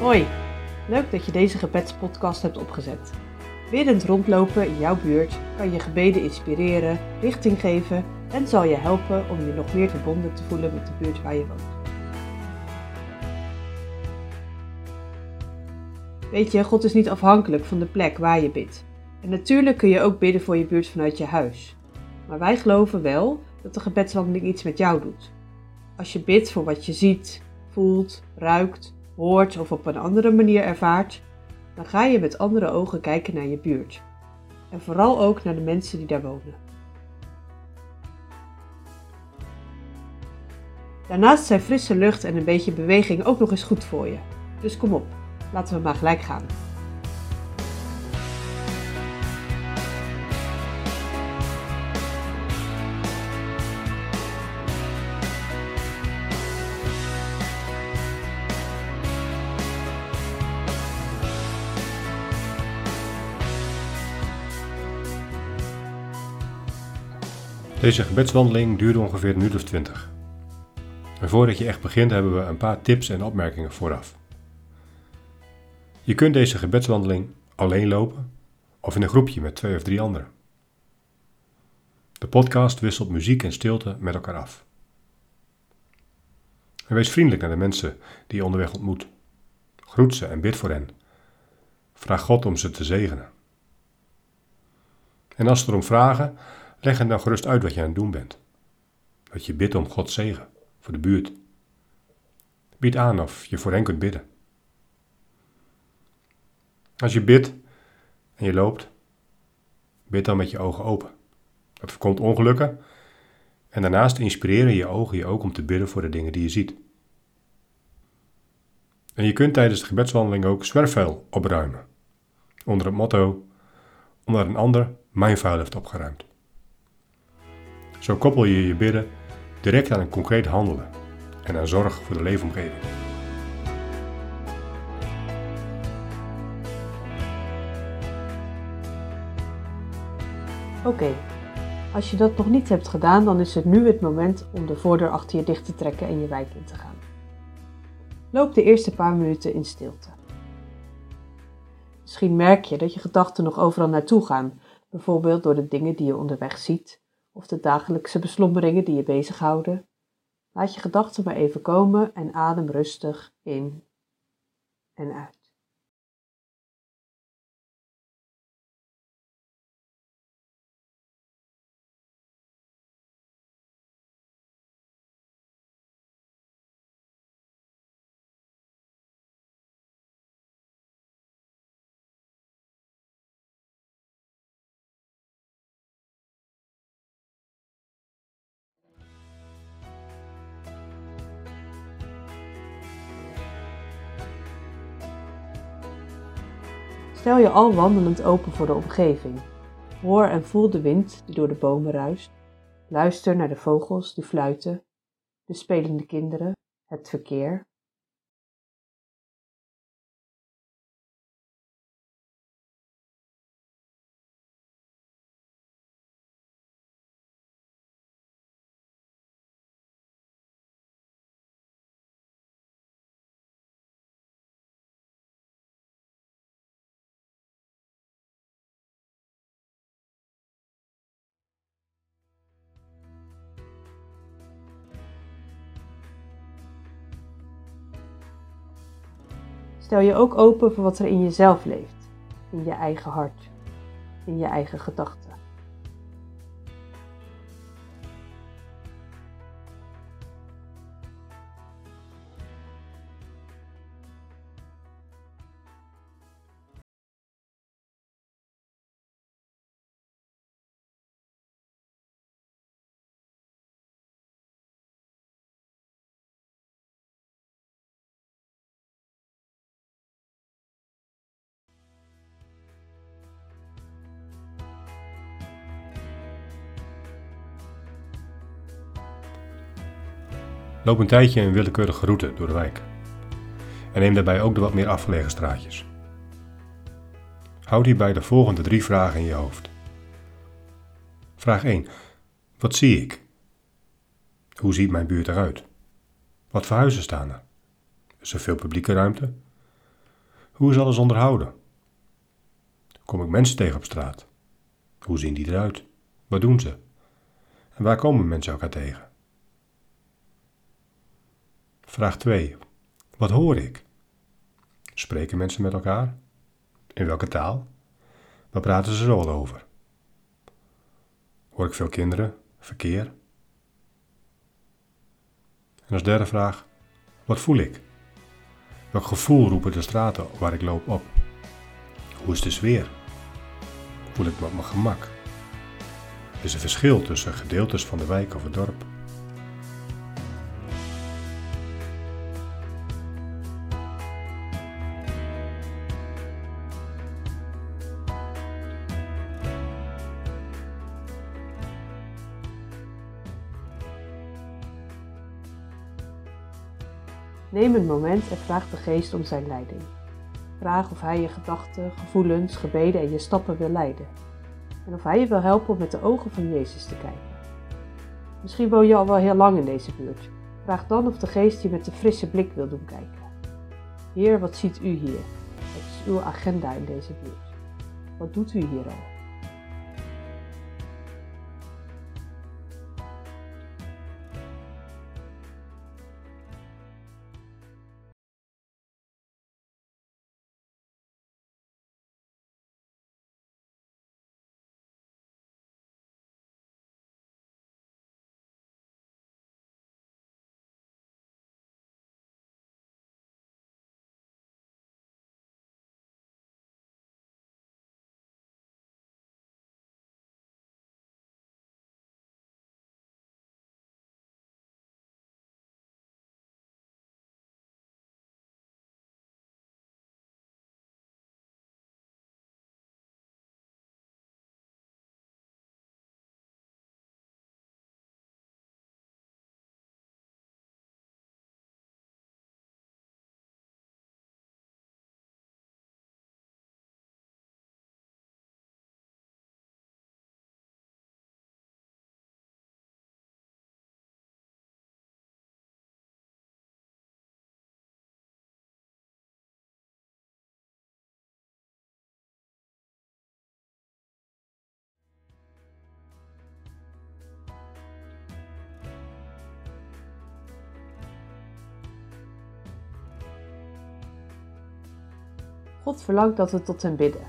Hoi, leuk dat je deze gebedspodcast hebt opgezet. Biddend rondlopen in jouw buurt kan je gebeden inspireren, richting geven en zal je helpen om je nog meer verbonden te voelen met de buurt waar je woont. Weet je, God is niet afhankelijk van de plek waar je bidt. En natuurlijk kun je ook bidden voor je buurt vanuit je huis. Maar wij geloven wel dat de gebedswandeling iets met jou doet. Als je bidt voor wat je ziet, voelt, ruikt, hoort of op een andere manier ervaart, dan ga je met andere ogen kijken naar je buurt. En vooral ook naar de mensen die daar wonen. Daarnaast zijn frisse lucht en een beetje beweging ook nog eens goed voor je. Dus kom op, laten we maar gelijk gaan. Deze gebedswandeling duurde ongeveer een minuut of twintig. En voordat je echt begint hebben we een paar tips en opmerkingen vooraf. Je kunt deze gebedswandeling alleen lopen of in een groepje met twee of drie anderen. De podcast wisselt muziek en stilte met elkaar af. Wees vriendelijk naar de mensen die je onderweg ontmoet. Groet ze en bid voor hen. Vraag God om ze te zegenen. En als ze erom vragen, leg hen dan gerust uit wat je aan het doen bent. Dat je bidt om Gods zegen voor de buurt. Bied aan of je voor hen kunt bidden. Als je bidt en je loopt, bid dan met je ogen open. Dat voorkomt ongelukken en daarnaast inspireren je ogen je ook om te bidden voor de dingen die je ziet. En je kunt tijdens de gebedswandeling ook zwerfvuil opruimen. Onder het motto, omdat een ander mijn vuil heeft opgeruimd. Zo koppel je je bidden direct aan een concreet handelen en aan zorg voor de leefomgeving. Oké, als je dat nog niet hebt gedaan, dan is het nu het moment om de voordeur achter je dicht te trekken en je wijk in te gaan. Loop de eerste paar minuten in stilte. Misschien merk je dat je gedachten nog overal naartoe gaan, bijvoorbeeld door de dingen die je onderweg ziet of de dagelijkse beslommeringen die je bezighouden. Laat je gedachten maar even komen en adem rustig in en uit. Stel je al wandelend open voor de omgeving. Hoor en voel de wind die door de bomen ruist. Luister naar de vogels die fluiten, de spelende kinderen, het verkeer. Stel je ook open voor wat er in jezelf leeft, in je eigen hart, in je eigen gedachten. Loop een tijdje een willekeurige route door de wijk. En neem daarbij ook de wat meer afgelegen straatjes. Houd hierbij de volgende drie vragen in je hoofd. Vraag 1. Wat zie ik? Hoe ziet mijn buurt eruit? Wat voor huizen staan er? Is er veel publieke ruimte? Hoe is alles onderhouden? Kom ik mensen tegen op straat? Hoe zien die eruit? Wat doen ze? En waar komen mensen elkaar tegen? Vraag 2. Wat hoor ik? Spreken mensen met elkaar? In welke taal? Waar praten ze zoal over? Hoor ik veel kinderen? Verkeer? En als derde vraag, wat voel ik? Welk gevoel roepen de straten waar ik loop op? Hoe is de sfeer? Voel ik me op mijn gemak? Is er verschil tussen gedeeltes van de wijk of het dorp? Neem een moment en vraag de geest om zijn leiding. Vraag of hij je gedachten, gevoelens, gebeden en je stappen wil leiden. En of hij je wil helpen om met de ogen van Jezus te kijken. Misschien woon je al wel heel lang in deze buurt. Vraag dan of de geest je met een frisse blik wil doen kijken. Heer, wat ziet u hier? Wat is uw agenda in deze buurt? Wat doet u hier al? God verlangt dat we tot Hem bidden.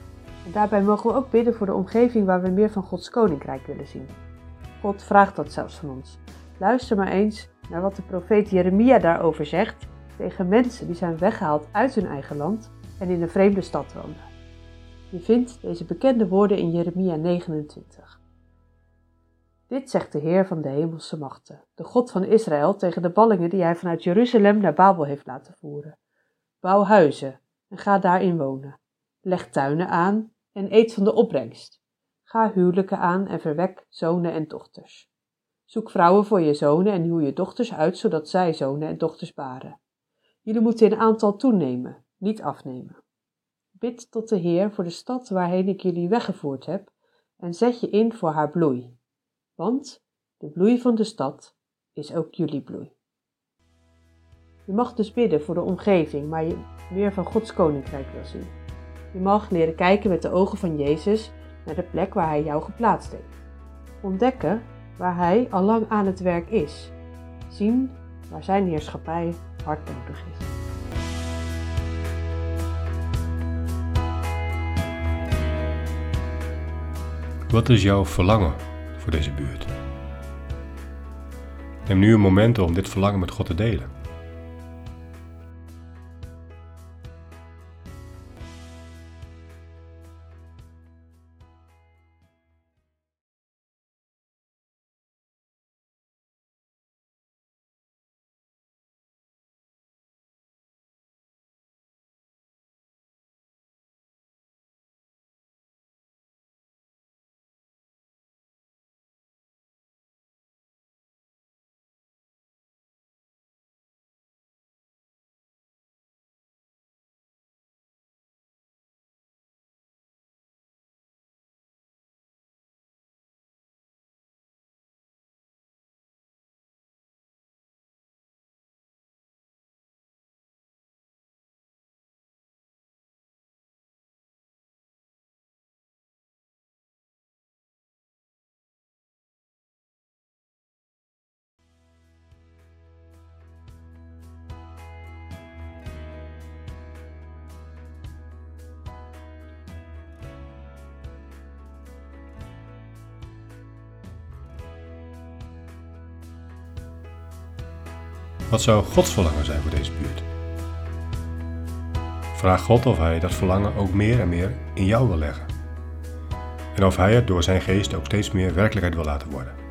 En daarbij mogen we ook bidden voor de omgeving waar we meer van Gods koninkrijk willen zien. God vraagt dat zelfs van ons. Luister maar eens naar wat de profeet Jeremia daarover zegt tegen mensen die zijn weggehaald uit hun eigen land en in een vreemde stad woonden. Je vindt deze bekende woorden in Jeremia 29. Dit zegt de Heer van de hemelse machten, de God van Israël, tegen de ballingen die hij vanuit Jeruzalem naar Babel heeft laten voeren. Bouw huizen en ga daarin wonen. Leg tuinen aan en eet van de opbrengst. Ga huwelijken aan en verwek zonen en dochters. Zoek vrouwen voor je zonen en huw je dochters uit, zodat zij zonen en dochters baren. Jullie moeten in aantal toenemen, niet afnemen. Bid tot de Heer voor de stad waarheen ik jullie weggevoerd heb en zet je in voor haar bloei. Want de bloei van de stad is ook jullie bloei. Je mag dus bidden voor de omgeving, maar je meer van Gods koninkrijk wil zien. Je mag leren kijken met de ogen van Jezus naar de plek waar Hij jou geplaatst heeft. Ontdekken waar Hij al lang aan het werk is. Zien waar Zijn heerschappij hard nodig is. Wat is jouw verlangen voor deze buurt? Neem nu een moment om dit verlangen met God te delen. Wat zou Gods verlangen zijn voor deze buurt? Vraag God of Hij dat verlangen ook meer en meer in jou wil leggen. En of Hij het door Zijn geest ook steeds meer werkelijkheid wil laten worden.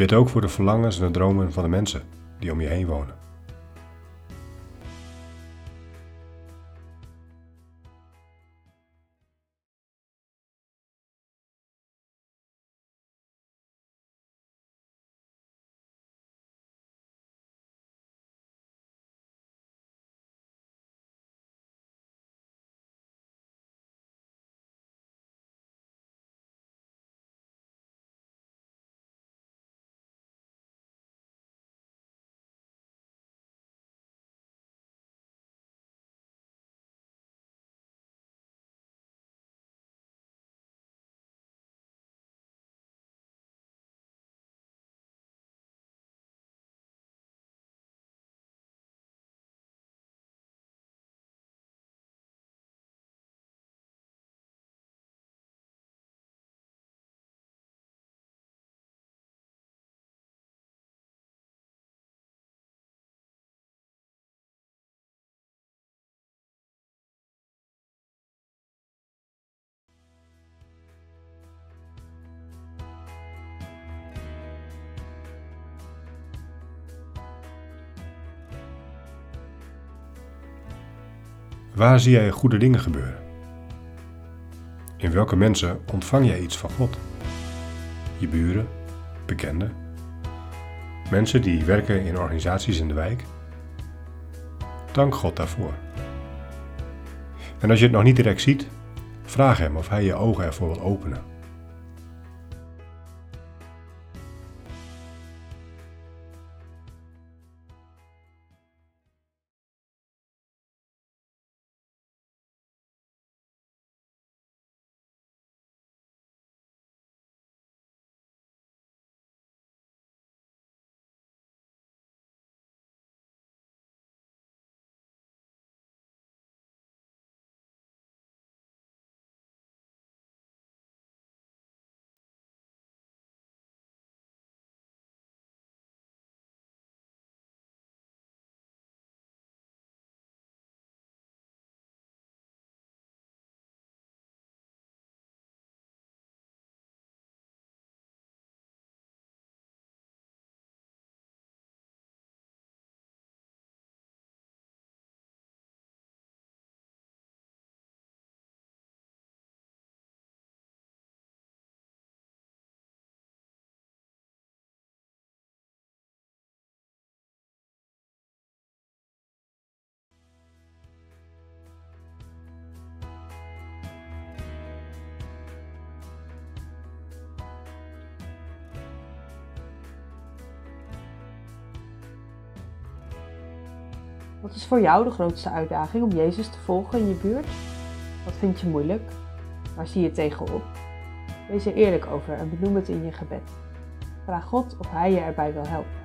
Bid ook voor de verlangens en de dromen van de mensen die om je heen wonen. Waar zie jij goede dingen gebeuren? In welke mensen ontvang jij iets van God? Je buren, bekenden, mensen die werken in organisaties in de wijk? Dank God daarvoor. En als je het nog niet direct ziet, vraag Hem of Hij je ogen ervoor wil openen. Wat is voor jou de grootste uitdaging om Jezus te volgen in je buurt? Wat vind je moeilijk? Waar zie je tegenop? Wees er eerlijk over en benoem het in je gebed. Vraag God of Hij je erbij wil helpen.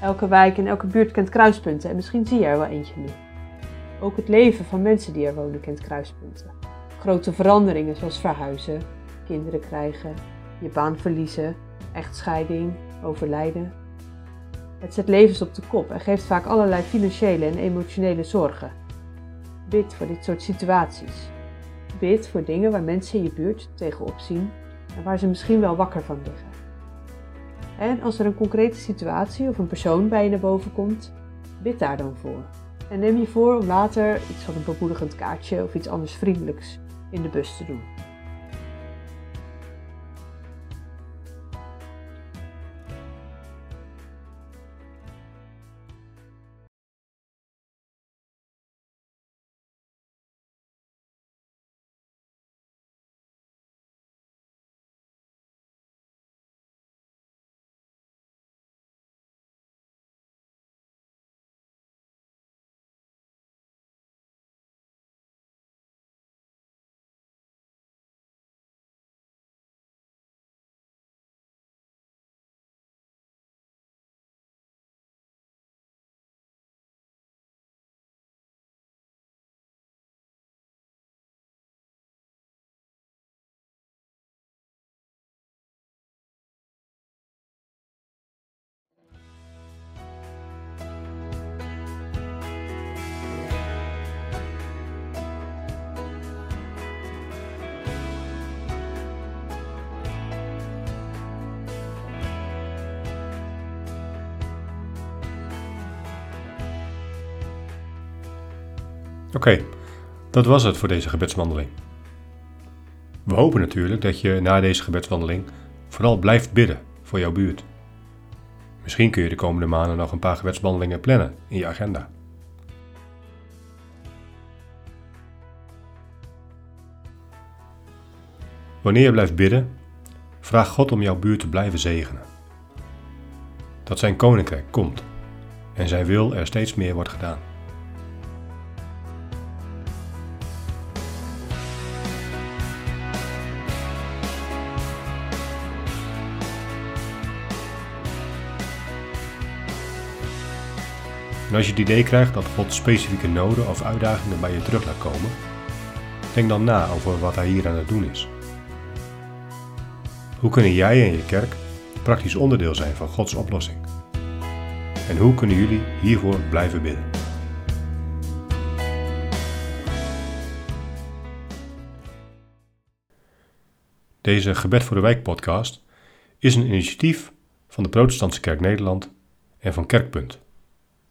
Elke wijk en elke buurt kent kruispunten en misschien zie je er wel eentje nu. Ook het leven van mensen die er wonen kent kruispunten. Grote veranderingen zoals verhuizen, kinderen krijgen, je baan verliezen, echtscheiding, overlijden. Het zet levens op de kop en geeft vaak allerlei financiële en emotionele zorgen. Bid voor dit soort situaties. Bid voor dingen waar mensen in je buurt tegenop zien en waar ze misschien wel wakker van liggen. En als er een concrete situatie of een persoon bij je naar boven komt, bid daar dan voor. En neem je voor om later iets van een bemoedigend kaartje of iets anders vriendelijks in de bus te doen. Oké, dat was het voor deze gebedswandeling. We hopen natuurlijk dat je na deze gebedswandeling vooral blijft bidden voor jouw buurt. Misschien kun je de komende maanden nog een paar gebedswandelingen plannen in je agenda. Wanneer je blijft bidden, vraag God om jouw buurt te blijven zegenen. Dat zijn koninkrijk komt en zijn wil er steeds meer wordt gedaan. En als je het idee krijgt dat God specifieke noden of uitdagingen bij je terug laat komen, denk dan na over wat Hij hier aan het doen is. Hoe kunnen jij en je kerk praktisch onderdeel zijn van Gods oplossing? En hoe kunnen jullie hiervoor blijven bidden? Deze Gebed voor de Wijk podcast is een initiatief van de Protestantse Kerk Nederland en van Kerkpunt.